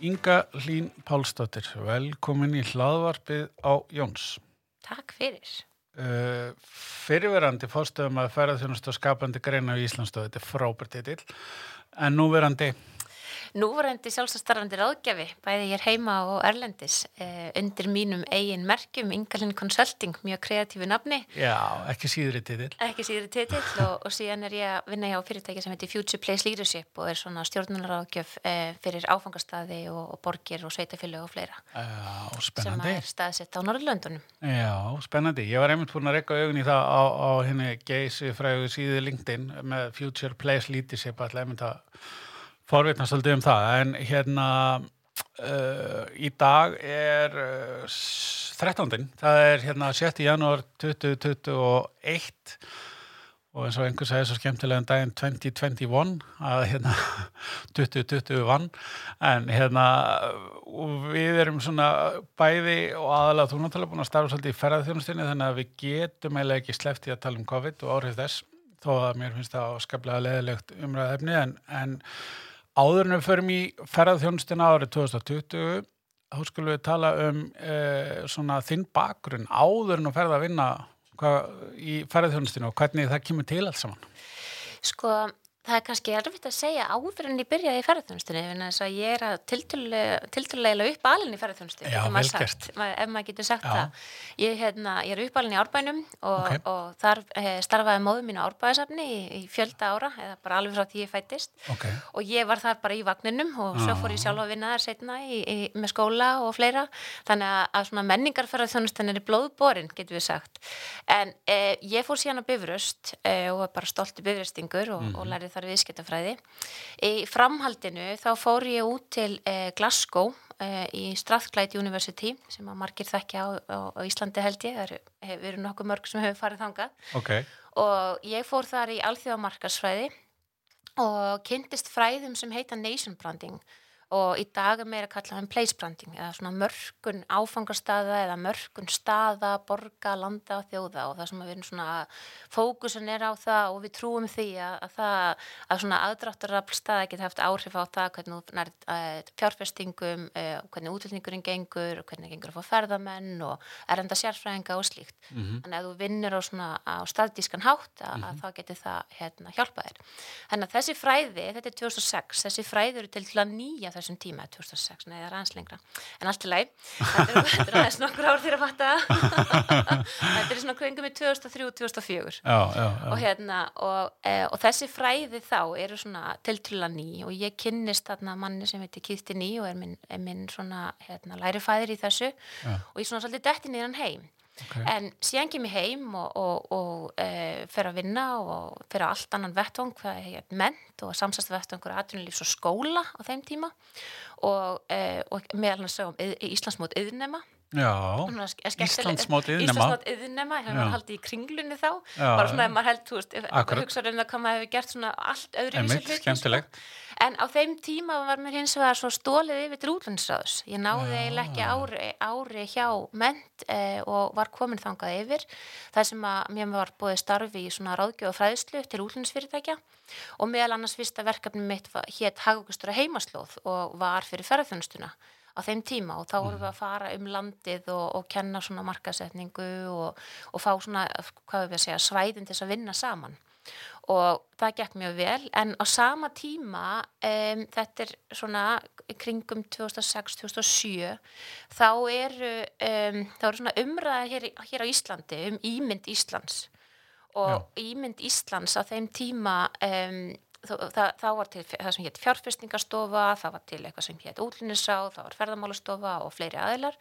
Inga Hlín Pálsdóttir, velkomin í hlaðvarpið á Jóns. Takk fyrir. Uh, fyrirverandi fórstöðum að ferðarþjónustu og skapandi greina í Íslandstöðu, þetta er frábært titill, en núverandi Núverandi sjálfstarfandi ráðgjafi, bæði ég er heima og Erlendis, eh, undir mínum eigin merkjum, Ingalinn Consulting, mjög kreatífu nafni. Já, ekki síðri titill. Ekki síðri titill og, og síðan er ég að vinna hjá fyrirtæki sem heitir Future Place Leadership og er svona stjórnunaráðgjöf eh, fyrir áfangastadi og, og borgir og sveitafjölu og fleira. Já, Sem spennandi. er staðsett á Norrlöndunum. Já, spennandi. Ég var einmitt búin að reyka augun í það á, á henni geysi fræðu síðu LinkedIn með Future Place Leadership, alltaf einmitt að forvitna svolítið um það. En hérna, uh, í dag er uh, s- 13. Það er hérna 6. janúar 2021 og eins og einhver sagði svo skemmtilega en daginn 2021 að hérna 2021 en hérna við erum svona bæði og aðalega þú náttúrulega búin að starfa svolítið í ferðarþjónustinni þannig að við getum eiginlega ekki sleppt í að tala um COVID og áhrif þess þó að mér finnst það skaplega leðilegt umræðefni en, en áður en við förum í ferðarþjónustina árið 2020 þá skulum við tala um eh, svona þinn bakgrunn áður en að ferða að vinna hvað, í ferðarþjónustinu og hvernig það kemur til alls saman. Sko, það er kannski erfitt að segja áður en ég byrjaði í ferðarþjónustunni en þess að ég er að tilturlega upp alin í ferðarþjónustunni ef maður getur sagt Já. það. Ég, hérna, ég er upp alin í árbænum og, Ok. og þar eh, starfaði móðu mínu árbæðasafni í, í fjölda ára eða bara alveg frá því ég fættist Ok. og ég var þar bara í vagninum og svo fór ég sjálf að vinna þar setna í, í, með skóla og fleira. Þannig að, menningarferðarþjónustan er blóðborin, getur við sagt. En eh, ég fór síðan á Bifröst eh, og var bara stolti bifröstingur og, og lærið þar viðskiptafræði. Í framhaldinu þá fór ég út til eh, Glasgow eh, í Strathclyde University sem að margir þekkja á, á, Íslandi held ég, það eru, eru nokkuð mörg sem hefur farið þangað. Ok. og ég fór þar í alþjóðamarkarsfræði og kynntist fræðum sem heita nation branding og í dag er meira að kalla um place branding eða svona mörkun áfangastaða eða mörkun staða, borga, landa og þjóða og það sem við erum svona fókusin er á það og við trúum því að, að það að svona aðdráttarafl staða geti haft áhrif á það hvernig þú nærð uh, fjárfestingum, uh, hvernig útlendingurinn gengur, hvernig gengur að fá ferðamenn og erenda sérfræðinga og slíkt. Þannig að ef þú vinnur á svona á staðdískan hátt að, að þá geti það hérna, hjálpa þér. Þannig að þessi fræði, þetta er 2006, þessi fræði til til þessum tíma 2006, nei það er aðeins lengra. En allt í læg, þetta er, aðeins nokkur ár þér að fatta. Þetta er svona kringum í 2003-2004 Já, já, já. og hérna og, e, og þessi fræði þá eru svona tiltrúla ný og ég kynnist þarna manni sem heitir Kýtti Ný og er minn, er minn svona hérna, lærifæðir í þessu. Já. og ég svona svolítið detti hann heim Ok. en síðan kem ég heim og, og, og e, fer að vinna og fer að allt annan vettvang hvað hér ment og samsast vettvangur atvinnulífs og skóla á þeim tíma og, e, og meðal hann segja um Íslandsmót yðnema Já, Svona ske- skemmtileg- Íslandsmót iðnnema. Íslandsmót yðnema, hef haldið í kringlunni þá. Já, bara svona ef maður held, þú veist, ef Akkurat. hugsa um það hvað maður hefur gert svona allt öðru Einmitt, skemmtilegt. en á þeim tíma var mér hins vegar svo stólið yfir til útlandsráðs ég náði eiginlega ekki ári, ári hjá ment eh, og var komin þangað yfir. Það sem að mér var búið starfi í svona ráðgjöf og fræðslu til útlandsfyrirtækja og meðal annars fyrsta verkefni mitt hétt Hagaukustur heimaslóð og var fyrir ferðarþjónustuna á þeim tíma og þá vorum við að fara um landið og, og kenna svona markasetningu og, og fá svona, hvað við að segja, svæðin til að vinna saman. Og það gekk mjög vel en á sama tíma um, þetta er svona kringum 2006-2007 þá eru um, eru svona umræða hér, hér á Íslandi um ímynd Íslands. Og ímynd Íslands á þeim tíma um, það, það, var til það sem hétt fjárfestingastofa það var til eitthvað sem hétt útlunisráð það var ferðamálastofa og fleiri aðilar.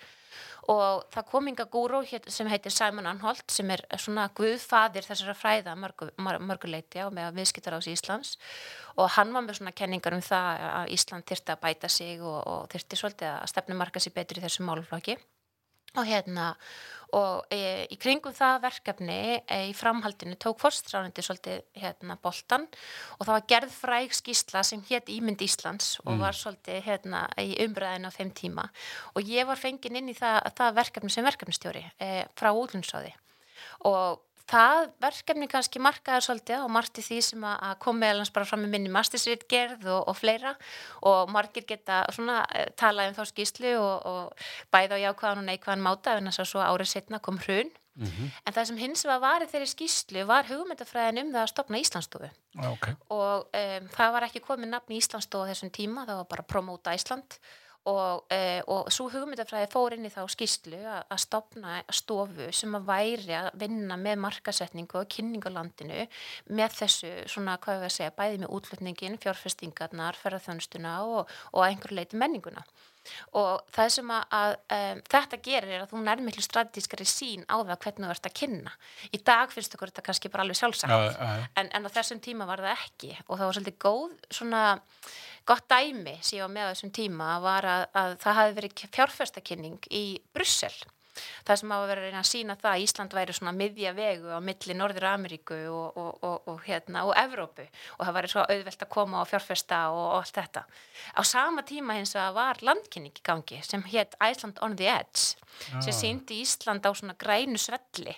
Og það kom inga gúrú sem heitir Simon Anholt sem er svona guðfadir þessara fræða mörgu, mör- mörguleiti á með viðskiptar ás Íslands. Og hann var með svona kenningar um það að Ísland þyrfti að bæta sig og, og þyrfti svolítið að stefnumarka sig betur í þessu málflokki og hérna og e, í kringum það verkefni e, í framhaldinu tók fórstráðandi svolítið hérna boltan og það var gerð fræg skísla sem hétt Ímynd Íslands og var svolítið hérna í umræðinu á þeim tíma. Og ég var fengin inn í það, það verkefni sem verkefnistjóri e, frá útlunnsráði og það verkefni kannski markaður svolítið og margt í því sem að, að kom meðalans bara fram með minni mastisritgerð og, og fleira. Og margir geta svona eh, talað um þá skýslu og, og bæða á jákvæðan og neikvæðan máta en þess að svo árið setna kom hrun. En það sem hins var varið þeirri skýslu var hugmyndafræðin um það að stopna Íslandsstofu. Ok, og um, það var ekki komið nafn í Íslandsstofu á þessum tíma, það var bara Promóta Ísland og, uh, og svo hugmyndafræði fór inn í þá skýslu að, stopna stofu sem að væri að vinna með markasetningu og kynningalandinu með þessu svona, hvað við að segja, bæði með útlutningin, fjárfestingarnar, ferðarþjónustuna og, og að einhverju leiti menninguna. Og það sem að, að um, þetta gerir er að þú nær miklu strategískari sín á það hvernig þú ert að kynna. Í dag finnst okkur þetta kannski bara alveg sjálfsagt já, já, en, en á þessum tíma var það ekki. Og það var svolítið góð svona gott dæmi var með þessum tíma var að, að það hafi verið fjárfestakynning í Brussel það sem hafa verið að reyna að sína það að Ísland væri svona miðja vegu á milli Norður Ameríku og, og, og, og hérna og Evrópu. Og það væri svo auðvelt að koma og fjárfesta og, allt þetta. Á sama tíma hins að var landkynning í gangi sem hétt Iceland on the Edge sem síndi Ísland á svona grænu svelli.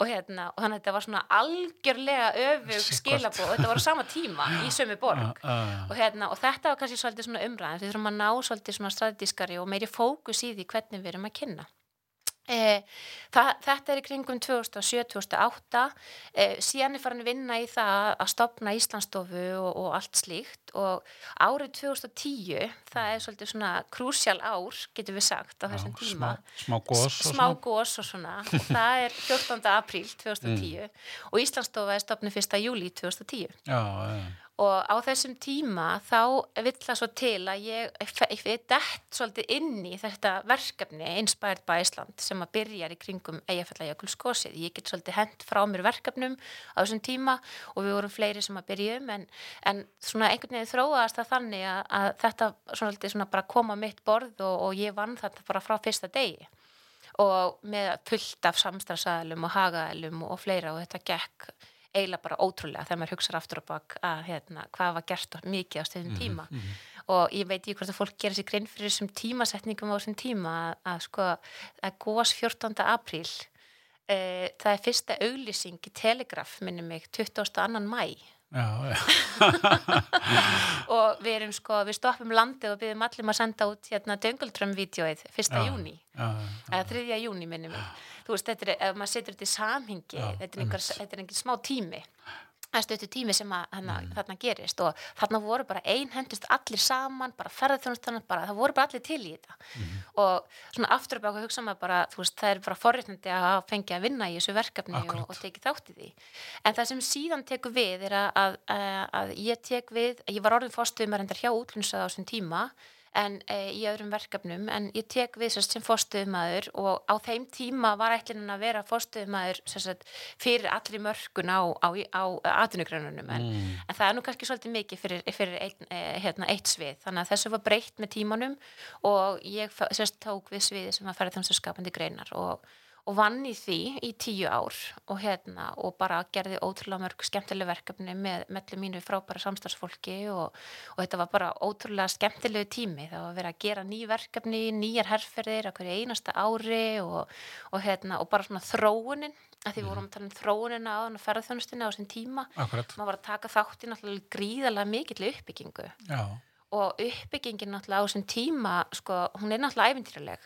Og hérna og þannig að þetta var svona algjörlega öfug Sitt skilabóð og þetta var á sama tíma í sömu borg. Já. og, hérna, og þetta var kannski svolítið svona umræðan við þurfum að ná svolítið svona strategískari og meiri fókus í því hvernig við erum að kynna E, það, þetta er í kringum 2007-2008 e, síðan er farin að vinna í það að stopna Íslandsstofu og, og allt slíkt og árið 2010 það er svolítið svona krúsjál ár getur við sagt á þessum tíma smá, smá gos og smá svona. og svona og það er 14. apríl 2010 og Íslandsstofa er stopnið 1. júli 2010 já, já, og á þessum tíma þá vill það svo til að ég, ég dett svolítið inn í þetta verkefni Inspired by Iceland sem að byrjar í kringum Eyjafjallajökulskosið. Ég get svolítið hent frá mér verkefnum á þessum tíma og við vorum fleiri sem að byrjum en, en svona einhvern veginn þróaðast það þannig að, að þetta svolítið svona bara kom á mitt borð og, og ég vann þetta bara frá fyrsta degi og með fullt af samstæðsæðlum og hagaðlum og fleira og þetta gekk eiginlega bara ótrúlega þegar maður hugsaður aftur á bak að hérna, hvað var gert mikið á stöðum tíma og ég veit ekki hvort að fólk gerir sér grein fyrir þessum tímasetningum á þessum tíma að, að sko að góðs 14. apríl e, það er fyrsta auglýsing í Telegraf minni mig 22. mæ já, já. og við erum sko, við stoppum landið og byrjum allir að senda út hérna Dönguldrömm-vídeóið 1. Já. júni eða 3. júni minni mig þú veist, þetta er, ef maður setur þetta í samhengi Já, þetta er einhver smá tími það stöttu tími sem að, hana, þarna gerist og þarna voru bara einhendust allir saman, bara ferðarþjónustann bara, það voru bara allir til í þetta. Og svona aftur og baka hugsa maður bara þú veist, það er bara forréttandi að fengja að vinna í þessu verkefni og, og tekið þátt í því. En það sem síðan tekur við er að, að, að, að ég tek við, ég var orðin fórstuðumar endar hjá útlunnsað á þessum tíma en e, í öðrum verkefnum. En ég tek við sérst sem fórstuðumæður og á þeim tíma var ætlinin að vera fórstuðumæður sérst fyrir allri mörkun á, á, á atvinnugreinunum. En, en það er nú kannski svolítið mikið fyrir, fyrir ein, e, hérna, eitt svið. Þannig að þessu var breytt með tímanum og ég sérst tók við sviði sem að færa þannig skapandi greinar og og vann í því í tíu ár og hérna og bara gerði ótrúlega mörg skemmtileg verkefni með mellu mínu frábæra samstagsfólki og, og þetta var bara ótrúlega skemmtilegu tími. Það var verið að gera ný verkefni, nýjar herrferðir á hverju einasta ári og, og hérna og bara svona þróunin að því við vorum að tala um þróunina á ferðarþjónustina á þessum tíma. Akkurat. Maður var að taka þátti náttúrulega gríðarlega mikill uppbyggingu. Já, og uppbyggingin náttúrulega á þessum tíma sko, hún er náttúrulega æfintýraleg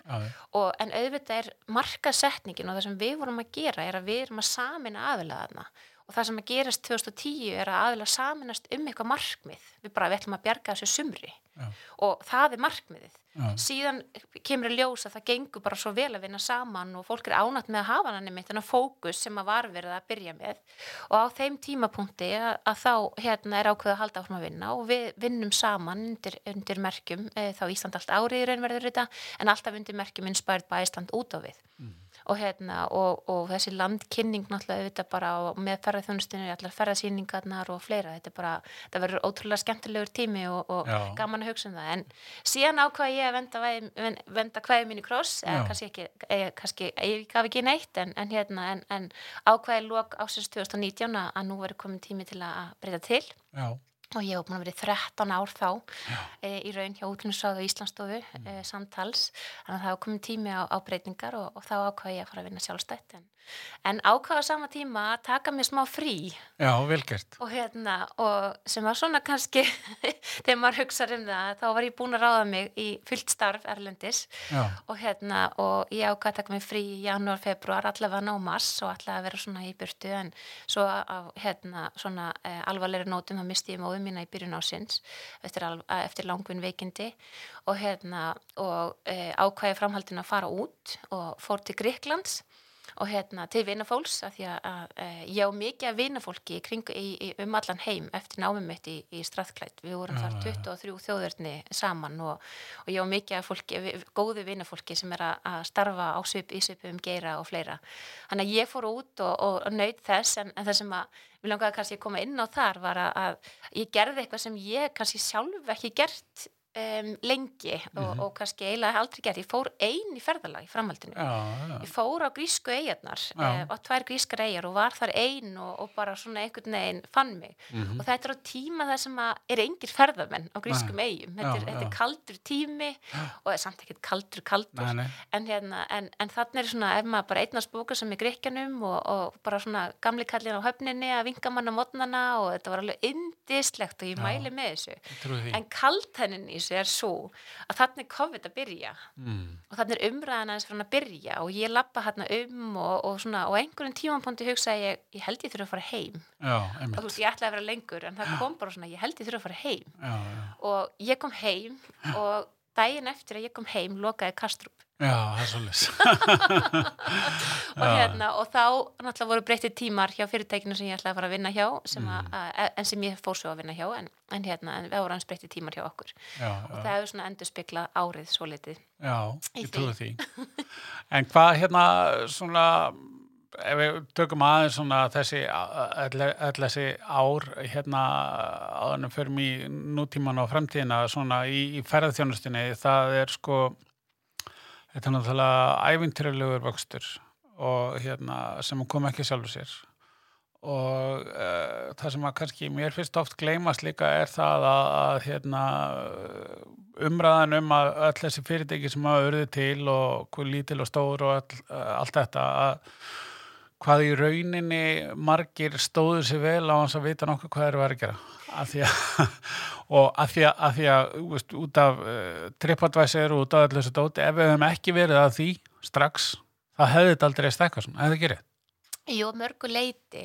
en auðvitað er markasetningin og það sem við vorum að gera er að við erum að samina aðilaðarna og það sem að gerast 2010 er að aðila saminast um eitthvað markmið. Við bara við ætlum að bjarga þessu sumri. Já. og það er markmiðið. Já. síðan kemur að ljós að það gengur bara svo vel að vinna saman og fólk er ánætt með að hafa hann einmitt þennan fókus sem að var verið að byrja með. Og á þeim tímapunkti að, að þá hérna er ákveð að halda áfram að vinna og við vinnum saman undir, undir merkjum e, þá Ísland allt árið í raunverður þetta en alltaf undir merkjum Inspired by Ísland út á við og, hérna, og, og þessi landkynning náttúrulega auðvitað bara með ferðarþjónustinu, allar ferðarsýningarnar og fleira, þetta bara, þetta verður ótrúlega skemmtilegur tími og, og gaman að hugsa um það, en síðan ákvað ég að venda, venda kvæði mín í kross, kannski ekki, eða, kannski, ég gaf ekki neitt, en, en hérna, en, en ákvæði lók ásins 2019 að að nú verður komin tími til að breyta til. Já. Og ég hef búin að verið 13 ár þá e, í raun hjá útlunsráðu Íslandsstofu mm. e, samtals, þannig að það hafa komið tími á, á breytingar og, og þá ákvaði ég að fara að vinna sjálfstætt en, en ákvaða sama tíma að taka mér smá frí. Já, velgert og hérna, og sem var svona kannski þegar maður hugsaður um það þá var ég búin að ráða mig í fullt starf Erlendis. Og hérna og ég ákvaði að taka mér frí í janúar, februar, allavega ná mars og allavega að vera svona í burtu. En svo á hérna svona e, alvarleiri nótum þá misti ég móðum mína í byrjun ásins eftir, eftir langvinn veikindi. Og, hérna, og e, ákvæði framhaldin að fara út og fór til Gríklands og hérna til vinafólks að því að, að, að ég á mikið af í, um allan heim eftir námið mitt í, í straðklætt við vorum þar 23 þjóðverðni saman og, og ég á mikið af fólki góðu vinafólki sem er að, að starfa á svip, í svipum geira og fleira. Þannig að ég fór út og, og, og nöyð þess en, en það sem að við langaði kannski að koma inn á þar var að ég gerði eitthvað sem ég kannski sjálf ekki gert um, lengi og, mm -hmm. og kannski eiginlega aldrei gert, ég fór einn í ferðalag í framhaldinu, já, já. ég fór á grísku eigarnar uh, á tvær grískar eigar og var þar einn og, og bara svona einhvern veginn fann mig. Mm -hmm. og þetta er á tíma það sem er engir ferðamenn á grískum eigum, þetta, er, þetta er kaldur tími og það er samt ekkert kaldur kaldur, nei, nei. en, hérna, en, en þannig er svona, ef maður bara einnast bóka sem er gríkjanum og, og bara svona gamli kallin á höfninni að vinga manna mótnana og þetta var alveg indislegt og ég mæli með þessu. En kaldhennin í þessu er svo að þannig COVID að byrja. Mm. og þannig er umræðan aðeins frá hann að byrja og ég lappa hérna um og, og svona og einhverjum tímanponti hugsa ég, ég held ég þurfa að fara heim. Já, og þú veist ég ætlaði að vera lengur en það kom bara svona ég held ég þurfa að fara heim. Já, já. og ég kom heim og daginn eftir að ég kom heim lokaði Kastrup Já, það er svolítið og, hérna, og þá náttúrulega voru breyttið tímar hjá fyrirtækinu sem ég ætlaði að fara að vinna hjá sem að, mm. en sem ég fór svo að vinna hjá en, en, hérna, en við vorum hans breyttið tímar hjá okkur. Já, og það hefur svona endur spiklað árið svo litið Já, ég trúi því. En hvað hérna svona ef við tökum aðeins svona þessi þessi ár hérna aðanum förum í nútíman á framtíðina svona í, í ferðarþjónustinni það er sko Þetta er náttúrulega ævintýralegur vöxtur og hérna sem kom ekki sjálfur sér. Og uh, það sem að kannski mér fyrst oft gleymast líka er það að, að hérna umræðan um að öll þessi fyrirtæki sem hafa urðið til og lítil og stór og all, allt þetta að hvað í rauninni margir stóður sér vel á hans að vita nokkuð hvað eru að gera. Að því að og að því að, að, því að veist, út af uh, tripadvæsir og út af allir þessu dóti ef við hefum ekki verið að því strax það hefði þetta aldrei stekka svona, hefði ekki rétt Jú, mörgu leiti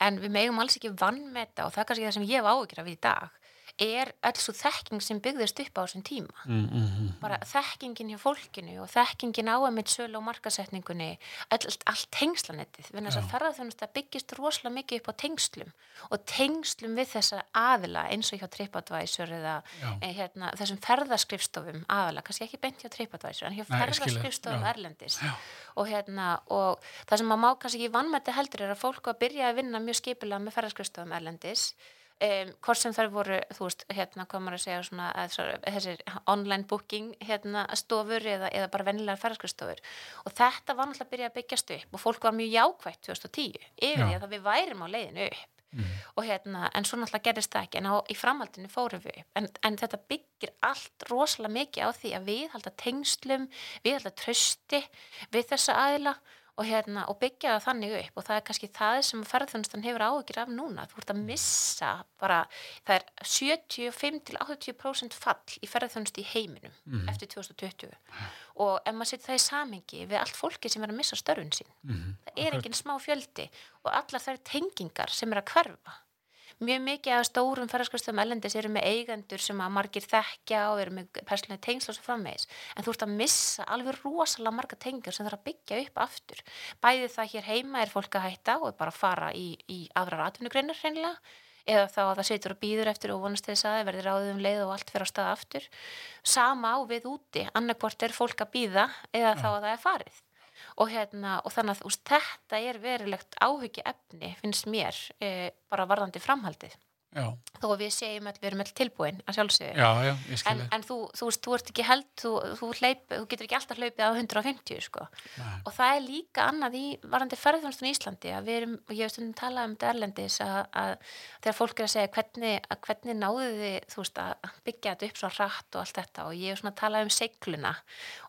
en við megum alls ekki vannmeta og það er kannski það sem ég hef áhyggjur af í dag er alls svo þekking sem byggðist upp á þessum tíma. Mm, mm, mm. bara þekkingin hjá fólkinu og þekkingin á að mitt sölu og markasetningunni allt, allt tengslanettið. Við þess að ferðarþjónusta byggist rosalega mikið upp á tengslum og tengslum við þessa aðila eins og hjá TripAdvisor eða e, hérna, þessum ferðarskrifstofum aðila, kannski ekki beint hjá TripAdvisor en hjá ferðarskrifstofum Erlendis. Og, hérna, og það sem maður má kannski ekki vannmætti heldur er að fólk að byrja að vinna mjög skipilega með ferðarskrifstofum Erlendis Um, hvort sem þær voru, þú veist, hérna komur að segja svona að þessir online booking hérna stofur eða, eða bara vennilegar ferðarskustofur og þetta var náttúrulega að byrja að byggjast upp og fólk var mjög jákvægt 2010 yfir því að við værim á leiðinu upp. Mm. og hérna, en svo náttúrulega gerist það ekki. En á, í framhaldinu fórum við upp. En, en þetta byggir allt rosalega mikið á því að við halda tengslum, við halda trösti við þessa aðila. og, hérna, og byggja það þannig upp og það er kannski það sem ferðarþjónustan hefur áhugir af núna þú ert að missa bara það er 75-80% fall í ferðarþjónust í heiminum mm. eftir 2020 og ef maður setja það í samingi við allt fólki sem er að missa störfun sín mm. það er enginn smá fjöldi og allar þær tengingar sem er að hverfa mjög mikið af stórum ferðarskastum ellendis eru með eigendur sem að margir þekkja og eru með persónulega tengsla og svo frammeðis en þú ert að missa alveg rosalega marga tengjur sem þarf að byggja upp aftur. Bæði það hér heima er fólk að hætta og er bara að fara í, í aðrar atvinnugreinar hreinlega eða þá að það setur og býður eftir og vonast þess að það verður áður um leið og allt fyrir á stað aftur. Sama á við úti. Annarkvort er fólk að býða eða þá að það er farið og, hérna, og þannig að úst, þetta er verilegt áhyggja efni finnst mér e, bara varðandi framhaldið já, þó að við segjum að við erum öll tilbúin að sjálfsögðu. Já, já, ég en, en þú, þú veist, þú ert ekki held þú, þú, hleyp, þú getur ekki alltaf hlaupið á 150 sko. og það er líka annað í varandi ferðarþjónustun í Íslandi að við erum, ég hef stundum talað um þetta erlendis að, að þegar fólk er að segja hvernig, að hvernig náðu þið þú veist að byggja þetta upp svo hratt og allt þetta? Og ég hef svona talað um seikluna.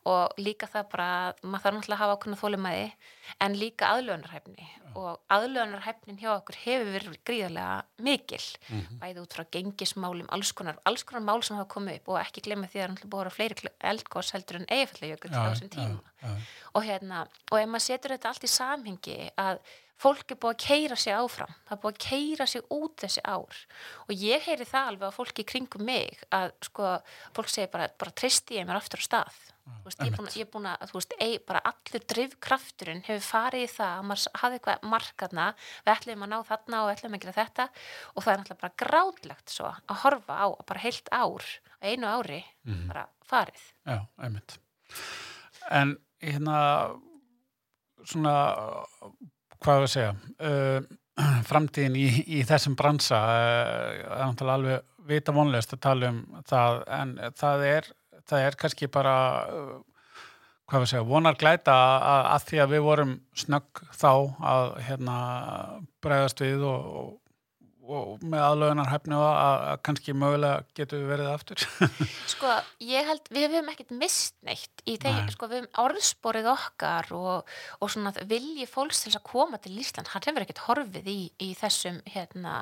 Og líka það bara að maður þarf náttúrulega að hafa ákveðna þólumæði en líka aðlöðunarhæfni og aðlöðunarhæfnin hjá okkur hefur verið gríðarlega mikil bæði út frá gengismálum, alls konar, alls konar mál sem hafa komið upp. Og ekki glemma því að það er náttúrulega búið að vera fleiri eldgós heldur en eigafællajökull á þessum tíma. já, og hérna, og ef maður setur þetta allt í samhengi að fólk er búið að keira sig áfram, það er búið að keira sig út þessi ár. Og ég heyri það alveg á fólki kringum mig að sko, fólk segir bara, bara tristi ég mér aftur á stað. Þú veist, ég er búin að, að, þú veist, ei, bara allur drifkrafturinn hefur farið í það að maður hafði eitthvað markaðna, við ætlum að ná þarna og við ætlum að gera þetta. Og það er náttúrulega bara grátlegt svo að horfa á bara heilt ár, einu ári, bara farið. já, einmitt. En hérna, svona, hvað að segja, uh, framtíðin í, í þessum bransa uh, er náttúrulega alveg vita vonlegast að tala um það, en það er, það er kannski bara, uh, hvað að segja, vonar glæta að, að því að við vorum snögg þá að hérna bregðast við og, og og með aðlögunarhæfni og að, að kannski mögulega getur við verið aftur Sko, ég held, við höfum ekkert mist neitt í þeim, Nei. sko, við höfum orðsporið okkar og, og svona vilji fólks til þess að koma til Ísland, hann hefur ekkert horfið í, í þessum, hérna,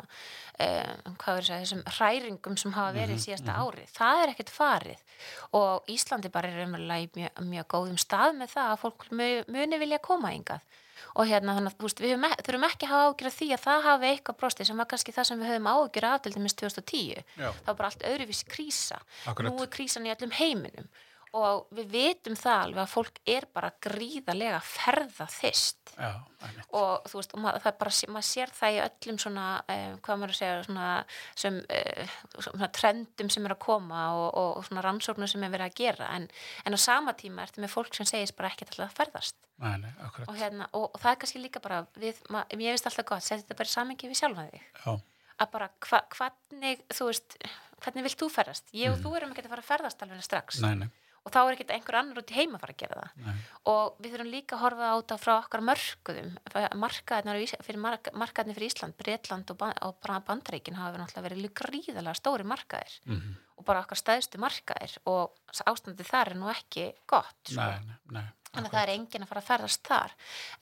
um, hvað er það, þessum hræringum sem hafa verið Mhm, síðasta ári. Það er ekkert farið og Íslandi bara er umverulega í mjög, mjög góðum stað með það að fólk mu- muni vilja koma hingað og hérna þannig að við höfum ek- þurfum ekki að hafa ágjur af því að það hafi eitthvað brosti sem var kannski það sem við höfum ágjur af til dæmis 2010 Já. það var bara allt öðruvísi krísa Akkurat. nú er krísan í öllum heiminum og við vitum það alveg að fólk er bara gríðarlega ferða þist Já, og þú veist, og maður, það er bara, maður sér það í öllum svona, eh, hvað maður að segja svona, sem, eh, svona trendum sem er að koma og, og, og svona rannsóknum sem er verið að gera. En, en á sama tíma ertu með fólk sem segist bara ekkert alltaf að ferðast. Nei, nei, og, hérna, og, það er kannski líka bara við, ma, ég veist alltaf gott, setja þetta bara í samengi við sjálfa þig. Já, að bara hva, hvernig, þú veist hvernig vilt þú ferðast? Ég og þú erum ekki að fara að ferðast alveg strax. Nei, nei, og þá er ekki einhver annar út í heima að fara að gera það nei. og við þurfum líka að horfa á þetta frá okkar mörkuðum markaðinir fyrir, Ísland, Bretland og, og Bandaríkin hafa verið náttúrulega verið gríðalega stóri markaðir Mm og bara okkar stæðstu markaðir og ástandið þar er nú ekki gott sko. Nei, nei, nei. þannig að það er enginn að fara að ferðast þar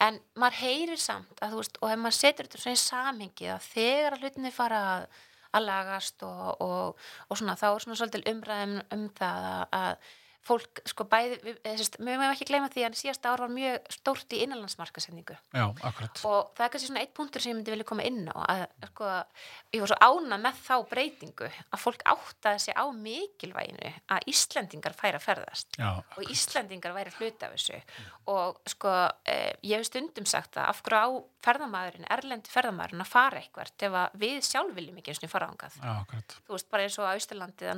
en maður heyrir samt að veist og ef maður setur þetta svona í samhengi að þegar að hlutinni fara að, að lagast og, og, og svona þá er svona svolítil umræðum um það að, að fólk sko bæði, við, við mögum ekki gleyma því að síðasta ár var mjög stórt í innanlandsmarkasendingu Já, akkurat. og það er kannski svona eitt punktur sem ég myndi vilja koma inn á að sko, ég var svo ána með þá breytingu að fólk áttaði sig á mikilvæginu að Íslendingar færa ferðast Já, og Íslendingar væri hluti af þessu. Og sko eh, ég hef stundum sagt að af hverju á ferðamæðurinn, erlendi ferðamæðurinn að fara eitthvað ef við sjálf viljum ekki eins og fara ángað já, akkurat. þú veist, bara eins og á Ísturlandi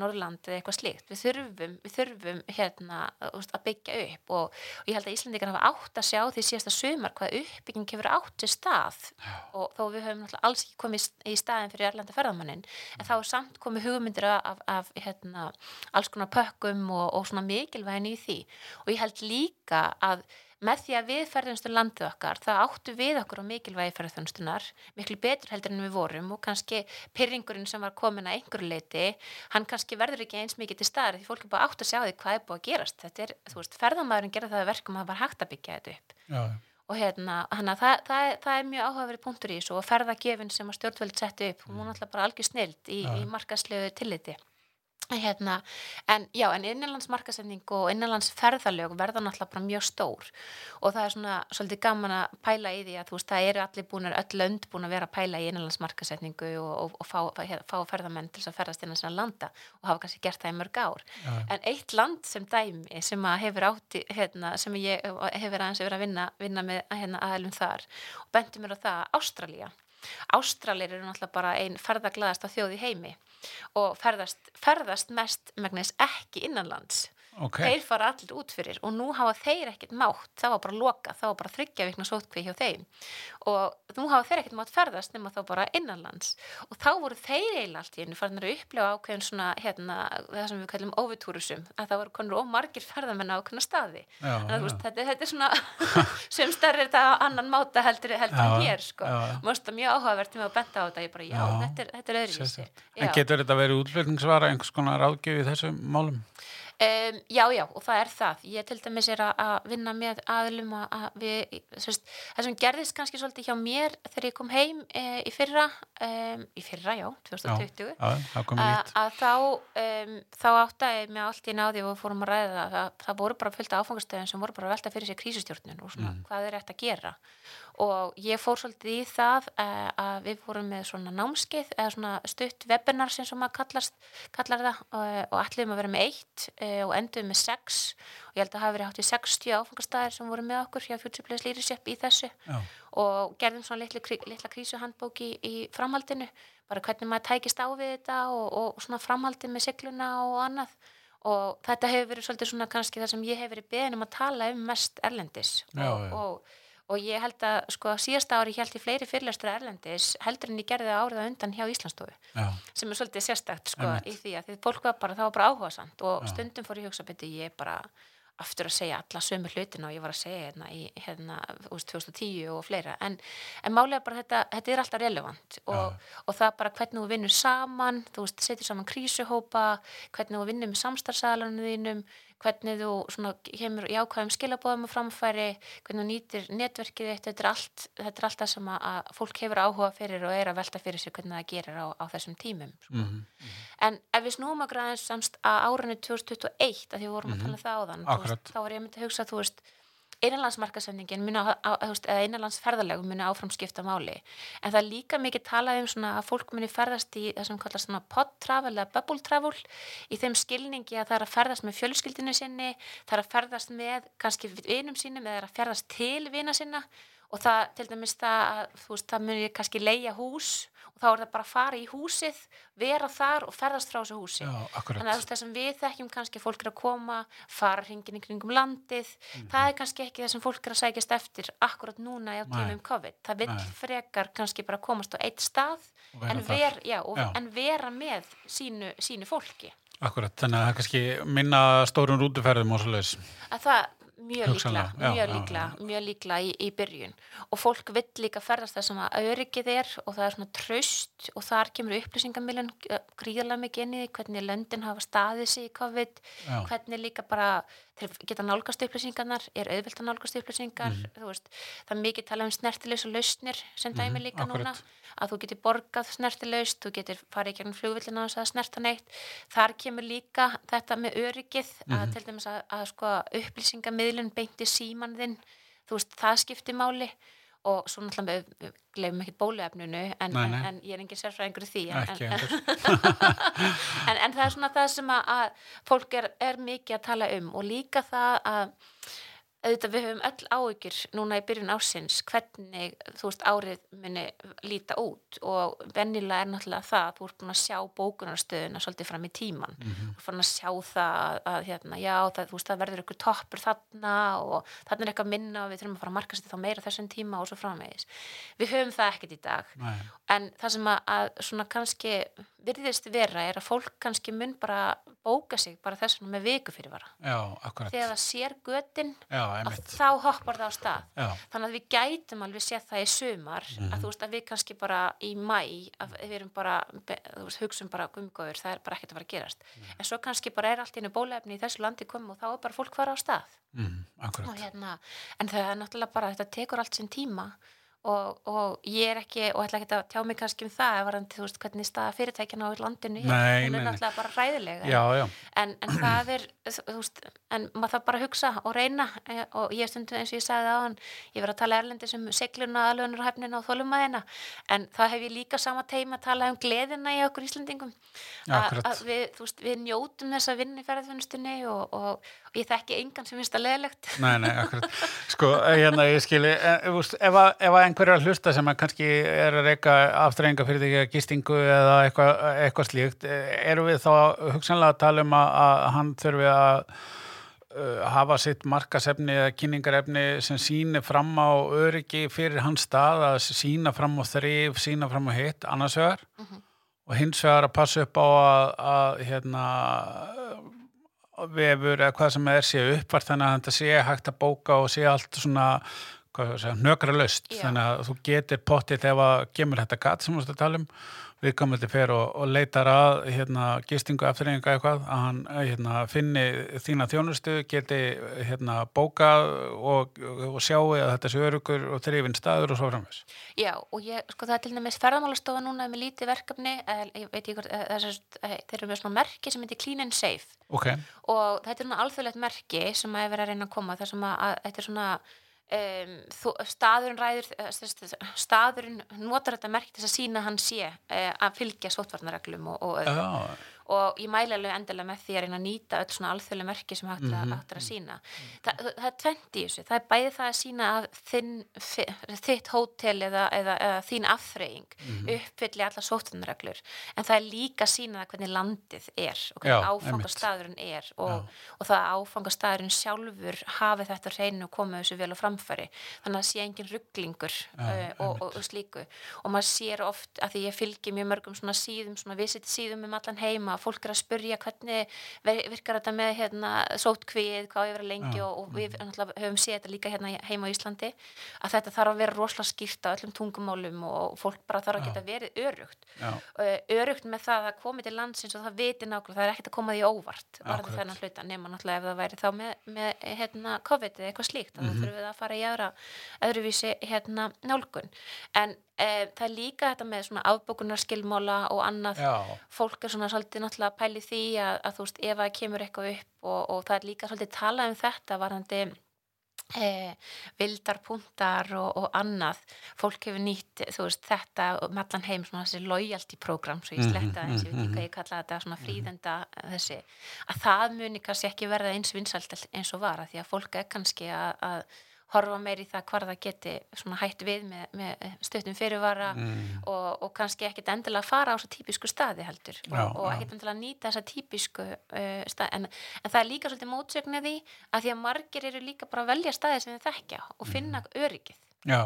hérna, veist, að byggja upp og, og ég held að Íslandingar hafa átt að sjá því síðasta sumar hvað uppbygging hefur átt til stað. Og þó við höfum alls ekki komið í staðin fyrir erlanda ferðamannin en þá er samt komið hugmyndir af, af hérna, alls konar pökkum og, og svona mikilvægin í því. Og ég held líka að með því að við ferðumstu landið okkar það áttu við okkur á mikilvægi ferðarþjónustunar miklu betur heldur en við vorum og kannski pyrringurinn sem var komin að einhverju leiti, hann kannski verður ekki eins mikið til staðar því fólk er bara átt að sjá því hvað er búið að gerast. Þetta er, þú veist, ferðamæðurinn gerði það að verkum að það var hægt að byggja þetta upp. Já, og hérna, hana, það, það, er, það er mjög áhugaverið punktur í þessu og ferðagjöfin sem að stjórnvöld setti upp, hún var náttúrulega bara algjör snild í, í markaslegu tilliti hérna, en já, en innanlandsmarkasending og innanlandsferðalög verða náttúrulega bara mjög stór. Og það er svona svolítið gaman að pæla í því að þú veist, það eru allir búin öll lönd búin að vera að pæla í innanlandsmarkasendingu og, og, og fá, fá, fá ferðamenn til þess að ferðast innan sinna landa og hafa kannski gert það í mörg ár. Já, En eitt land sem dæmi sem að hefur átti, hérna, sem ég hefur aðeins verið að vinna, vinna með hérna, aðalum þar og bentum mér á það Ástralía. Ástralir eru náttúrulega bara einn ferðaglaðast á þjóð í heimi og ferðast, ferðast mest megnis ekki innanlands ok, þeir fara allir út fyrir og nú hafa þeir ekkert mátt, það var bara loka það var bara þryggja vikna sótkví hjá þeim og nú hafa þeir ekkert mátt ferðast nema þá bara innanlands og þá voru þeir eiginlega allt í einu farin að upplefa ákveðin svona hérna, það sem við kallum óvitúrusum að það voru konur ómargir ferðamenn á ákveðna staði já, Þannig að þú já, veist, þetta, þetta er svona sem stærri þetta á annan máta heldur, heldur Já, en hér sko. það mjög áhugavert með að benda á þetta ég bara, já, Já. þetta er, þetta er. Já. en getur þetta verið útflutningsvara einhers konar ráðgjöf í þessum málum? Um, já, já, og það er það. Ég til dæmis er að, að vinna með aðlum að, að við, sérst, það sem gerðist kannski svolítið hjá mér þegar ég kom heim e, í fyrra, um, í fyrra, já, 2020, Já, það komið að, að þá, um, þá áttaði mig allt í náði og fórum að ræða það, það, voru bara fullt af áfangastöðum sem voru bara að velta fyrir sér krísustjórnun og svona, hvað er þetta að gera? Og ég fór svolítið í það eh, að við fórum með svona námskeið eða svona stutt webinar sem maður kallast, kallar það og, og ætliðum að vera með eitt eh, og enduðum með sex. Og ég held að hafa verið hátt í 60 áfangastæðir sem voru með okkur hjá Future Place Leadership í þessu. Já, og gerðum svona litlu, krí- litla krísuhandbók í, í framhaldinu. Bara hvernig maður tækist á við þetta og, og svona framhaldið með sigluna og annað. Og þetta hefur verið svolítið svona kannski það sem ég hef verið beðin um að tala um mest erlendis. Já, og, já. og, og ég held að sko síðasta ári held ég fleiri fyrirlestur erlendis heldur en ég gerði það árið á undan hjá Íslandsstofu já, sem er svolítið sérstakt sko Einmitt. í því að því fólk var bara, það var bara áhugasamt. Og Já. stundum fór ég hugsa beti ég bara aftur að segja alla sömu hlutina og ég var að segja hérna í hérna, veist, 2010 og fleira. En, en málega bara þetta, þetta er alltaf relevant. Og, og það bara hvernig þú vinnur saman þú veist, setur saman krísuhópa hvernig þú vinnur með samstarfsalanum þínum hvernig þú svona kemur í ákvæðum skilabóðum og framfæri hvernig þú nýtir netverkið þitt þetta er allt, þetta er allt það sem að, að fólk hefur áhuga fyrir og er að velta fyrir sér hvernig það gerir á, á þessum tímum sko. mhm, En ef við snúum að græðins samst að árinu 2021, að því við vorum að tala um það þú Akkurat. veist, þá var ég myndi að hugsa, þú veist, innanlandsmarkasendingin muni á, á, eða innanlandsferðalegu muni áfram skipta máli. En það er líka mikið talað um svona að fólk muni ferðast í það sem kallast svona pod travel eða bubble travel í þeim skilningi að það er að ferðast með fjölskyldinu sinni, það er að ferðast með kannski vinum sínum eða er að ferðast til vina sinna og það til dæmis það að þú veist, það muni kannski leia hús þá er það bara að fara í húsið, vera þar og ferðast frá þessu húsi. já, Þannig að akkurat. það sem við þekkjum kannski fólk er að koma, fara hringin í kringum landið, það er kannski ekki það sem fólk er að sækjast eftir akkurat núna á tímum COVID. Það vil frekar kannski bara komast á eitt stað en, ver, já, og, Já. en vera með sínu, sínu fólki. Akkurat, þannig að það kannski minna stórum rútuferðum og svo leiðis. Að það mjög já, mjög já, líklega, mjög líklega í, í byrjun og fólk vill líka ferðast það sem að öryggið er og það er svona tröst og þar kemur upplýsingamiljan gríðarlega mikið inn í því hvernig löndin hafa staðið sig í COVID Já. hvernig líka bara þeir geta nálgast upplýsingarnar, er auðvelt að nálgast upplýsingar, þú veist, það er mikið talað um snertilegs og lausnir sem dæmi Mhm, líka núna, akkurat. að þú getur borgað snertilegst, þú getur farið í gegnum flugvillina og það snerta neitt, þar kemur líka þetta með öryggið, að Mhm. Upplýsingamiðlun beinti síman þinn, þú veist, það skiptir máli og svo náttúrulega við gleymum ekkert bóluefnunu en, en, en ég er engin sérfræðingur í því en, Ekki en, endur. en, en það er svona það sem að, að fólk er, er mikið að tala um og líka það að auðvitað við höfum öll áhyggjur núna í byrjun ásins hvernig þú veist árið muni líta út og vennilega er náttúrulega það að þú ert búin að sjá bókunarstöðuna svolítið fram í tíman Mhm. þú ert fann að sjá það að, hérna, já, það, þú veist, það verður ykkur toppur þarna og þarna er eitthvað minna og við þurfum að fara að markast þá meira þessum tíma og svo framvegis. Við höfum það ekkert í dag. Nei, en það sem að, að svona kannski virðist vera er að fólk kannski mun bara bóka sig bara þess þá hoppar það á stað. Já, þannig að við gætum alveg séð það í sumar Mhm. að þú veist að við kannski bara í mæ að við erum bara, veist, hugsum bara gumgóður, það er bara ekkert að fara að gerast. Mhm. en svo kannski bara er allt í einu bólefni í þessu landi komið og þá er bara fólk fara á stað. Mm, og hérna, en það er náttúrulega bara þetta tekur allt sinn tíma og, og ég er ekki, og ætla ekki að tjá mig kannski um það, varandi, þú veist, hvernig staða fyrirtækjana á landinu. Nei, hún er náttúrulega bara ræðilega Já, já, en, en það er, þú veist en maður þarf bara að hugsa og reyna eh, og ég stundu eins og ég sagði á hann ég verið að tala erlendis um segluna, aðlunur og þólumæðina, en það hef ég líka sama teima að tala um gleðina í okkur Íslandingum að við, þú veist, við njótum þess að vinna í ferðarþjónustunni og, og, og ég þekki engan sem finnst það leðilegt Nei, nei, akkurat. Sko, hérna, ég en, þú veist, ef, að, ef að hlusta sem að kannski er að reyka afturrenga fyrir því að gistingu eða eitthvað, eitthvað slíkt, eh, eru við þá hugsanlega að tala um að, að hann þurfi að uh, hafa sitt markasefni eða kynningarefni sem sýnir fram á öryggi fyrir hans stað að sína fram á þrif, sína fram á hitt annars vegar. Og hins vegar að passa upp á að, að hérna vefur eða hvað sem er sé uppvart þannig að þetta sé hægt að bóka og sé allt svona nökra löst þannig að þú getur pottið ef að gemur þetta gat sem þú veist að tala um. Viðkomandi fer og, og leitar að hérna, gistingu eftirreyninga eitthvað að hann hérna, finni þína þjónustu geti hérna, bókað og, og sjáu að þetta sé örugur og þrifin staður og svo framvis Já, og ég, sko það er til dæmis ferðamálastofa núna með lítið verkefni, eh, ég veit ekki hvort, eh, eh, þeir eru með svona merki sem heitir Clean and Safe. Ok, og þetta er svona alþjóðlegt merki sem að er verið að reyna að koma þar sem að þetta er svona um, þú, staðurinn ræður staðurinn notar þetta merki til þess að sína hann sé uh, að fylgja sótvarnareglum og, og, öðru. já, og ég mæli alveg endilega með því að reyna að nýta öll svona alþjóðlega merki sem hægt, mm Mhm. -hmm. er að sína Þa, það, er tvent í þessu, það er bæði það að sína að þinn, þitt hótel eða, eða, eða þín afþreying Mhm. uppfylli alla sóttunarreglur en það er líka að sína það hvernig landið er og hvernig Já, áfangastæðurinn er og, og það að áfangastæðurinn sjálfur hafi þetta hreinu og komið þessu vel á framfæri. Þannig að það sé engin rugglingur uh, og, og, og slíku. Og maður sér oft að því ég fylgi mjög mörgum svona síðum, svona að fólk er að spurja hvernig ver- virkar þetta með hérna, sótkvíð, hvað ég að lengi og, og við náttúrulega höfum séð þetta líka hérna heima á Íslandi að þetta þarf að vera rosalega skýrt á öllum tungumálum og fólk bara þarf að geta verið örugt uh, örugt með það að komi til landsins og það viti nákvæmlega, það er ekkert að koma því óvart Akkúrat. þennan hluta nema náttúrulega ef það væri þá með, með hérna, COVID eða eitthvað slíkt þannig Mhm. þurfum við að fara í aðra öðruvísi hérna nálgun. En uh, það er líka þetta með svona afbókunarskilmála og annað. Já, fólk er svona svolítið náttúrulega að pæli því að, að þú veist, ef það kemur eitthvað upp og, og það er líka svolítið talað um þetta varandi eh, vildarpuntar og, og annað. Fólk hefur nýtt, þú veist, þetta um allan heim, svona þessi loyalty program svo ég Mhm, sletta ég veit mhm, ekki hvað ég kalla þetta svona fríðenda þessi, að það muni kannski ekki verða eins vinsælt eins og var, að því að fólk er kannski að, að horfa meir í það hvar það geti hætt við með, með stuttum fyrirvara mm, og, og kannski ekkit endilega fara á þessa típisku staði heldur. Já, og, ekkit endilega nýta þessa típisku uh, staði en, en það er líka svolítið mótsögnið því að því að margir eru líka bara að velja staði sem þið þekkja og Mm. finna öryggið já,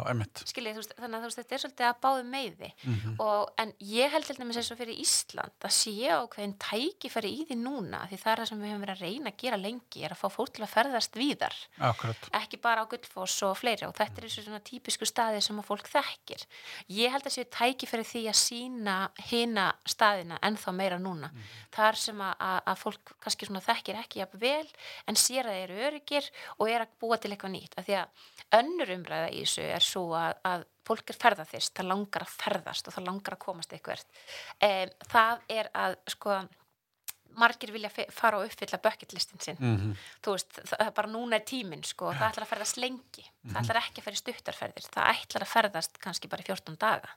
skiljið, veist, þannig að veist, þetta er svolítið að báðu meiði. Mhm. og, en ég held til dæmis eins og fyrir Ísland að sé ákveðin tækifæri í því núna því það er það sem við höfum verið að reyna að gera lengi er að fá fólk til að ferðast víðar. Akkurat, ekki bara á Gullfoss og fleiri og þetta er þessu svona típisku staði sem að fólk þekkir. Ég held að séu tæki fyrir því að sína hina staðina ennþá meira núna. Þar sem að, að, að fólk kannski svona þekkir ekki jafn vel en sér að þeir eru öryggir og er að búa til eitthvað nýtt þessu er svo að, að fólk er ferðaþyrst, það langar að ferðast og það langar að komast eitthvað um, það er að sko margir vilja fara og uppfylla bucketlistin sinn. Mm þú veist, það bara núna er tíminn sko, það ætlar að ferðast lengi. Það ætlar ekki að ferða í stuttarferðir, það ætlar að ferðast kannski bara í 14 daga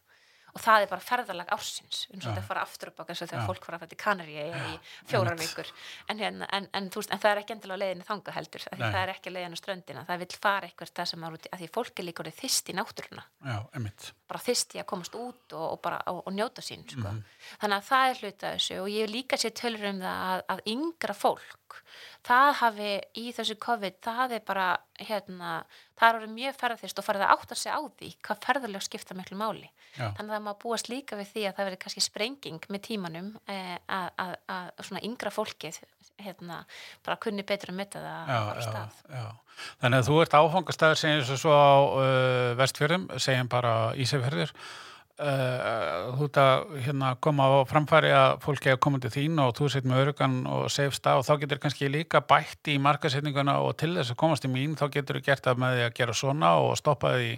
og það er bara ferðalag ársins erum svolítið að fara aftur upp á þess að þegar fólk fara að fæta í Kanarí í fjórar vikur. En, hérna, en, en, veist, en það er ekki endilega á leiðinu þanga heldur af það er ekki á leiðinu á ströndina. Það vil fara eitthvað það sem er út í, að því fólk er líka orðið þyst í náttúruna. Já, bara þyst í að komast út og, og bara og, og njóta sín sko. Mhm. þannig að það er hluta af þessu. Og ég líka sér tölur um það að, að yngra fólk það hafi í þessu COVID það er bara hérna, það er orðið mjög ferðarþyrst og farið að átta sig á því hvað ferðarlega skipta miklu máli Já, þannig að má búast líka við því að það verið kannski sprenging með tímanum eh, að, að, að svona yngra fólkið hérna, bara kunni betur að metta það já, að já, stað já. Þannig að þú ert áfangastæður segjum svo svo á uh, vestfjörðum, segjum bara Ísafjörður. Uh, þú ert að hérna, koma á framfæri að fólki að koma til þín og þú sett með örugan og sefst á og þá getur kannski líka bætt í markasetninguna og til þess að komast í mín þá getur þú gert það með því að gera svona og stoppa því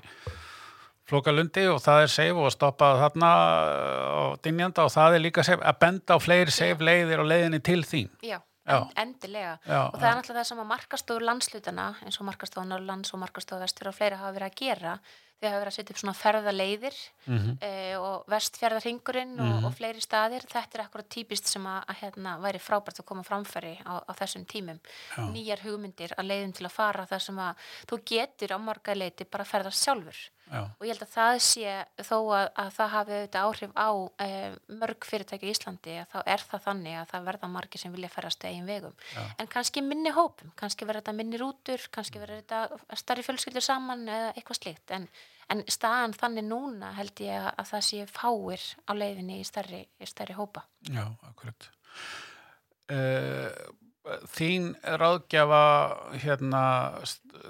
flókalundi og það er seif og stoppa þarna á dynjanda og það er líka seif að benda á fleiri seif leiðir og leiðinni til þín. Já, Já. en, endilega Já, og það er náttúrulega það sem að markastofur landslutana eins og markastofur Norrlands og markastofur Vestur og fleira hafa verið að gera þau hafa verið að setja upp svona ferðaleiðir Mhm. uh, og vestfjörðarhingurinn og, og fleiri staðir. Þetta er akkurat típist sem að, að hérna, væri frábært að koma framfæri á, á þessum tímum. Já. Nýjar hugmyndir að leiðum til að fara þar sem að þú getur á marga leiti bara að ferðast sjálfur. Já, Og ég held að það sé þó að, að það hafi auðvitað áhrif á e, mörg fyrirtæki í Íslandi að þá er það þannig að það verða margir sem vilja ferðast eigin vegum. Já. En kannski minni hópum, kannski verður þetta minni rútur, kannski verður þetta starri fjölskyldur saman eða eitthvað slíkt. En, en staðan þannig núna held ég að, að það sé fáir á leiðinni í starri, í starri hópa. já, akkurat. Uh, þín ráðgjafa, hérna,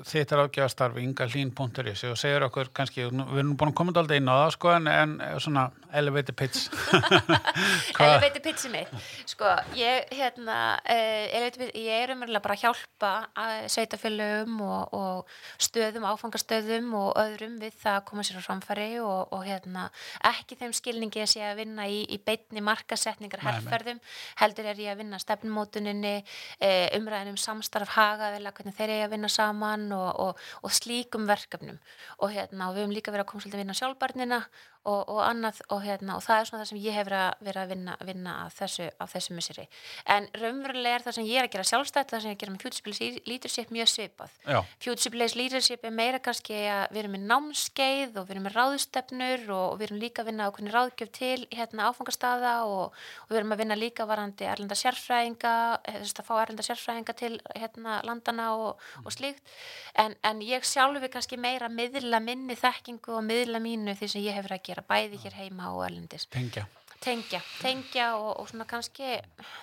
þitt ráðgjafa starfi, ingalín.is og segir okkur kannski, við erum búin að koma alltaf inn á það, sko, en, en svona elevator pitch. Elevator pitchi mitt. Sko, ég hérna uh, pitch, ég er umverulega bara að hjálpa að sveitafélögum og, og stöðum, áfangastöðum og öðrum við það að koma sér á framfæri og, og hérna ekki þeim skilningi að sé að vinna í, í beitni markasetningar herrferðum heldur er ég að vinna stefnmótuninni uh, umræðin um samstarf hagaðila, hvernig þeir eru að vinna saman og, og, og slíkum verkefnum. Og hérna og við höfum líka verið að koma svolítið að vinna sjálfbarnina og, og annað og, hérna, og það er svona það sem ég hef verið að, vinna, vinna að þessu, á þessu misseri. En raunverulega er það sem ég er að gera sjálfstætt það sem ég er að gera með Place Leadership mjög svipað. Place Leadership er meira kannski að við erum með námskeið og við erum með ráðstefnur og, við erum líka að vinna hvernig ráðgjöf til hérna áfangastaða og, og við erum að vinna líka varandi erlenda sérfræðinga þess að fá erlenda sérfræðinga til hérna landana og, og slíkt. En, en ég sjálfi kannski meira að miðla minni þekkingu og miðla mínu því sem ég hefur að gera bæði hér heima og erlendis. Tengja. tengja, tengja og, og svona kannski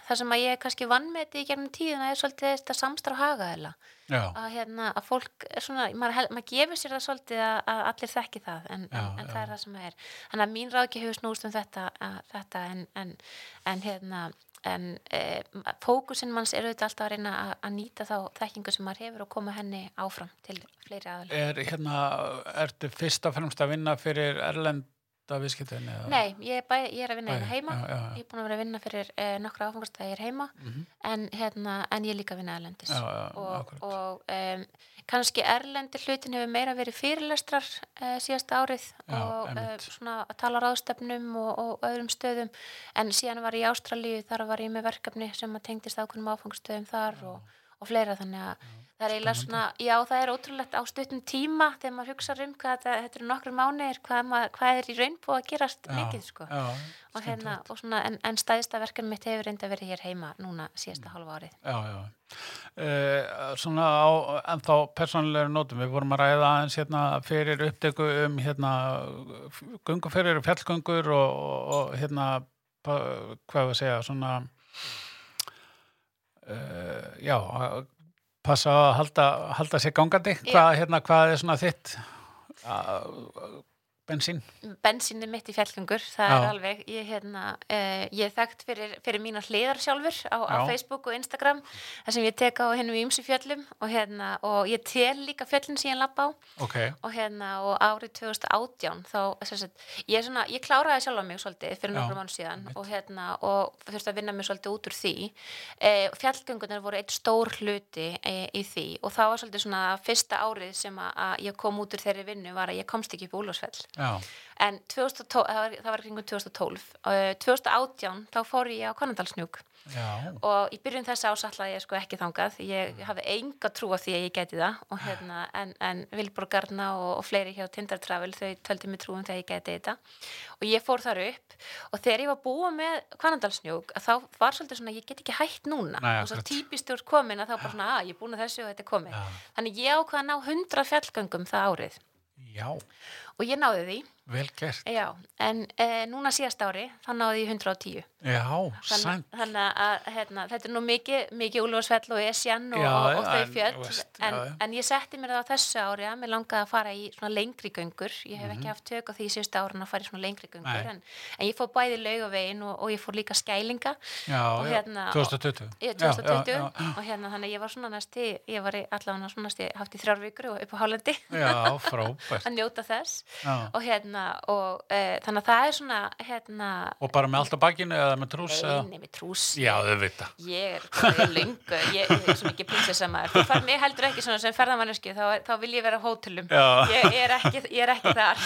það sem að ég kannski vannmeti í gegnum tíðina er svolítið þetta samstarf hagaðila. Að, hérna, að fólk er svona, maður, maður gefur sér það svolítið að, að allir þekki það en, Já, en, en það er það sem er. Þannig að mín ráðki hefur snúst um þetta, að, þetta en, en, en hérna en e, fókusin manns er auðvitað alltaf að reyna að, að nýta þá þekkingu sem maður hefur og koma henni áfram til fleiri aðal er hérna, ertu fyrst og fremst að vinna fyrir erlenda viðskiptin? eða? Nei, ég bæ, ég er að vinna hérna heima já, já, já. ég er búin að vera að vinna fyrir e, nokkra áfangastæðir heima Mhm. en, hérna, en ég er líka að vinna erlendis og, og um, kannski erlendi hlutin hefur meira verið fyrirlestrar uh, síðasta árið og einmitt. svona að tala ráðstefnum og, og öðrum stöðum en síðan var ég í Ástralíu, þar var ég með verkefni sem að tengdist ákveðnum áfangstöðum þar og, og fleira þannig að það er eiginlega svona, já það er ótrúlegt á stuttum tíma þegar maður hugsa um hvað þetta, þetta eru nokkur mánuðir, hvað, hvað er í raun búið að gerast Já, mikið sko. Já, og hérna, og svona, en, en stæðista verkefni mitt hefur reynda verið hér heima núna síðasta hálfa árið. Já, já. Uh, svona á ennþá persónulegur nótum, við vorum að ræða aðeins hérna fyrir upptöku um hérna gunguferir og fjallgöngur og, og, hérna hvað við að segja svona uh, já að passa að halda, halda sér gangandi. Hvað, hérna, hvað er svona þitt uh, bensín. Bensinni mitt í fjallgöngur, það Já. er alveg ég, hérna, uh, ég er þekkt fyrir, fyrir mína hliðar sjálfur á, á. Facebook og Instagram þar sem ég tek á hennum ímsu fjöllum og, hérna, og ég tel líka fjöllin sem ég lappa á. Ok, og hérna og árið 2018 þá, sagt, ég, er svona, ég kláraði sjálfa mig svolítið fyrir Já, nokkrum mánu síðan og hérna og þurfti að vinna mig svolítið út úr því. E, fjallgöngunar voru eitt stór hluti e, í því og það var svolítið svona fyrsta árið sem að, ég kom út úr þeirri vinnu var að ég komst ekki upp í Úlfarsfell já, en 2012, það var, það var kringum 2012 uh, 2018 þá fór ég á Konandalsnjúk já. Og í byrjun þess ás ætlaði ég sko ekki þangað. Ég hafði enga trú af því að ég geti það. Og hérna, en, en Vilborgarna og, og fleiri hjá Tinder Travel þau töldi mig trú um þegar ég geti þetta. Og ég fór þar upp. Og þegar ég var búið með Kvanandalsnjúk að þá var svolítið svona, ég get ekki hætt núna. Nei, og svo akkurat. típist úr komin að þá bara svona, að ég er búin að þessu og þetta er komið. Já. þannig ég ákvað að ná 100 fjallgöngum það árið. Já, og ég náði því. Vel gert. Já, en e, núna síðast ári þá náði ég 110 já, sænt. þannig að hérna, þetta er nú mikið, mikið Úlfarsfell og Esjan og, og, og þau en, fjöll. veist, en, já, já. en ég setti mér það á þessu ári að mér langaði að fara í svona lengri göngur. Ég hef ekki haft tök á því í síðustu árun að fara í svona lengri göngur Mhm. En, en ég fór bæði laugavegin og, og ég fór líka skælinga. Já, hérna- 2020 í Já, 2020 já, og hérna þannig að ég var svona næsti ég var allavega svona næsti haft í þrjár vikur og upp á Hálendi já, frábært. Að njóta þess. Og hérna og e, þannig að það er svona hérna Og bara með allt á bakinu eða með trús? eða? Nei, nei, með trús Já, þau vita. Ég er, löngu, ég, er svo mikið prinsessa maður. Þú fær mig heldur ekki svona sem ferðamanneski, þá, þá vil ég vera á hótelum. Ég, ég, er ekki, ég er ekki þar.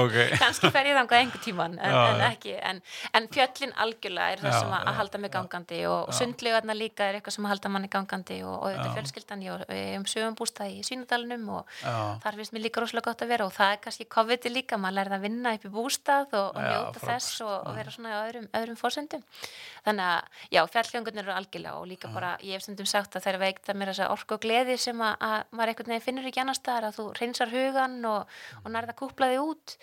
Ok. Kannski fer ég þangað einhver tíman, en, Já, en ekki. En, en fjöllin algjörlega er það Já, sem að, að halda mig gangandi og, sundlegarna líka er eitthvað sem að halda manni gangandi og, og þetta er fjölskyldan, ég um sögumbústað í Svínadalunum og þar finnst mér líka rosalega gott að vera og það er kannski COVID líka, maður lærði að vinna upp í bústað og, og njóta þess og, og vera svona á öðrum, öðrum fórsendum þannig að, já, fjallgöngurnir eru algjörlega og líka bara, ég hef stundum sagt að það er veikt að mér þessa orku og gleði sem að, að maður einhvern veginn finnur ekki annars staðar að þú reynsar hugan og, og nærða kúplaði út.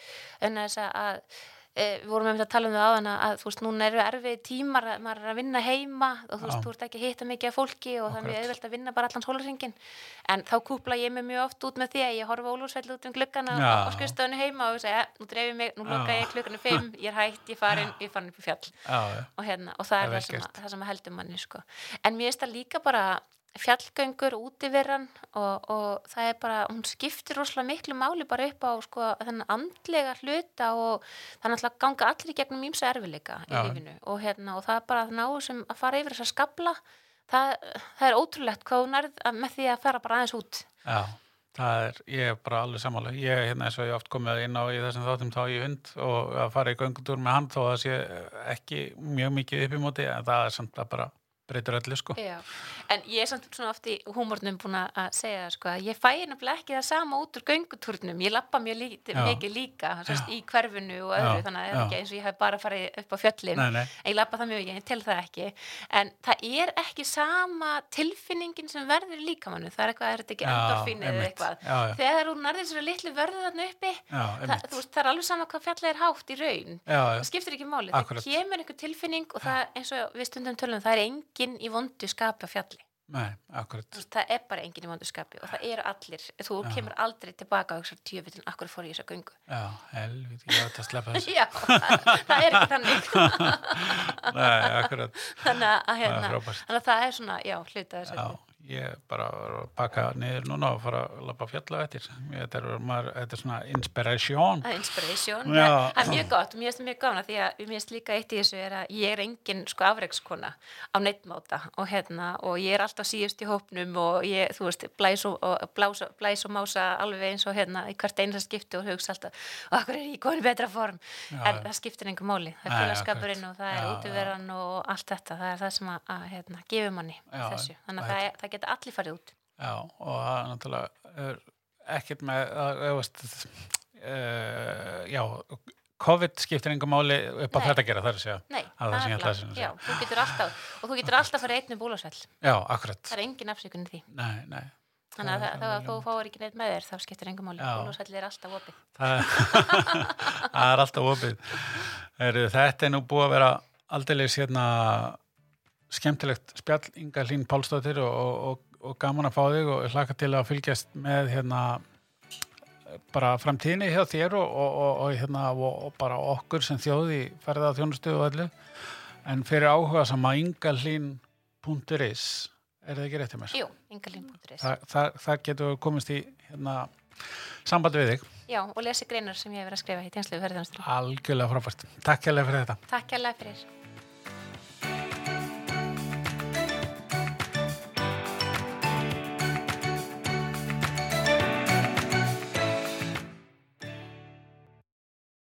En þess að, að við vorum einmitt að tala um það áðan að, þú veist, núna eru erfið tímar að maður er að vinna heima og þú veist, þú ert ekki að hitta mikið af fólki og það er mjög auðvelt að vinna bara allan sólarringin en þá kúpla ég mig mjög oft út með því að ég horfa ólúsveld út um Já. á skrifstofunni heima og segja, nú dreif ég mig, nú Já. ég klukkanu fimm, ég er hætt, ég farin, ég farin upp í fjall og, hérna, og það er það sem, það sem að heldur manni sko. en mér finnst það líka bara fjallgöngur útiveran og, og það er bara, hún skiptir rosalega miklu máli bara upp á sko, þennan andlega hluta og það er náttúrulega ganga allir í gegnum ímsa erfileika í lífinu. Og, hérna, og það er bara að ná sem að fara yfir þessa skabla það, það er ótrúlegt hvað hún er með því að fara bara aðeins út. Já, það er, ég er bara alveg sammála. Ég er hérna eins og ég oft komið inn á í þessum þáttum þá í hund og að fara í göngutúr með hann þó að það sé ekki mjög mikið upp í móti en það er samt að bara breytur öllu sko. Já, en ég er samt svona oft í húmórnum búin að segja það sko að ég fæ nefnilega ekki það sama út úr göngutúrnum. Ég lappa mjög Já. mikið líka sérst, í hverfinu og öðru Já, þannig að það er ekki eins og ég hef bara farið upp á fjöllin. Nei, nei, en ég lappa það mjög ég tel það ekki. En það er ekki sama tilfinningin sem verður í líkamannu það er eitthvað, er þetta ekki endorfín eða eitthvað? Já, þegar hún nærðir sér litlu vörðu þarna uppi já, það, veist, það er alveg sama hvað fjallið er hátt í raun Enginn í vondu skapi á fjalli. Nei, veist, það er bara enginn í vondu skapi og það eru allir, þú Já. kemur aldrei tilbaka og hugsa tjöfitin, akkur fór ég þess að göngu? Já, helviti, ég ætti að sleppa þessu. já, það, það er ekki þannig. Nei, akkurat. þannig að, Það er hérna, þannig að það er svona, já, hluta þess Já, ég bara var að pakka niður núna og fara að lappa fjalla eftir. Þetta er, maður, þetta er svona inspiration. að inspiration, Já. það það er mjög gott. Og mér finnst það mjög gána því að mér finnst líka eitt í þessu er að ég er engin sko afreikskona á neittmáta og hérna og ég er alltaf síðust í hópnum og ég, þú veist, blæs og, og, blása, blæs og mása alveg eins og hérna í hvert einasta skipti og hugsa alltaf og akkur er ég í betra form? Já, en það skiptir einhver máli, það er félagskapurinn og það er Já, útiveran og allt þetta. Það er það sem að, að hérna, að er- geta allir farið út Já, og það er náttúrulega er ekkert með, að, að, uh, já, COVID skiptir engum máli upp á þetta að gera, það er að segja. Nei, Það er það að nefnilega- segja. já, þú getur alltaf og þú getur alltaf farið einnig búlasvell Já, akkurat. það er engin afsökunni því Nei, nei. Þannig að Það er alveg þú fáir ekki neitt með þér, þá skiptir engum máli. Bólúsvelli er alltaf opið. Það er, er alltaf opið. Þetta er nú búið að vera aldeilis hérna skemmtilegt spjall Inga Hlín Pálsdóttir og, og, og, og gaman að fá þig og hlaka til að fylgjast með hérna bara framtíðinni hjá þér og, og, og, og, hérna, og, bara okkur sem þjóði ferða þjónustu og allu en fyrir áhuga sama ingalín.is er það ekki rétt hjá mér? Jú, yngalín.is. Þa, það, það getur við komist í hérna, sambandi við þig Já, og lesi greinar sem ég hef verið að skrifa í tjenslu verðanstrum. algjörlega frábært. Takk hérlega fyrir þetta Takk hérlega fyrir.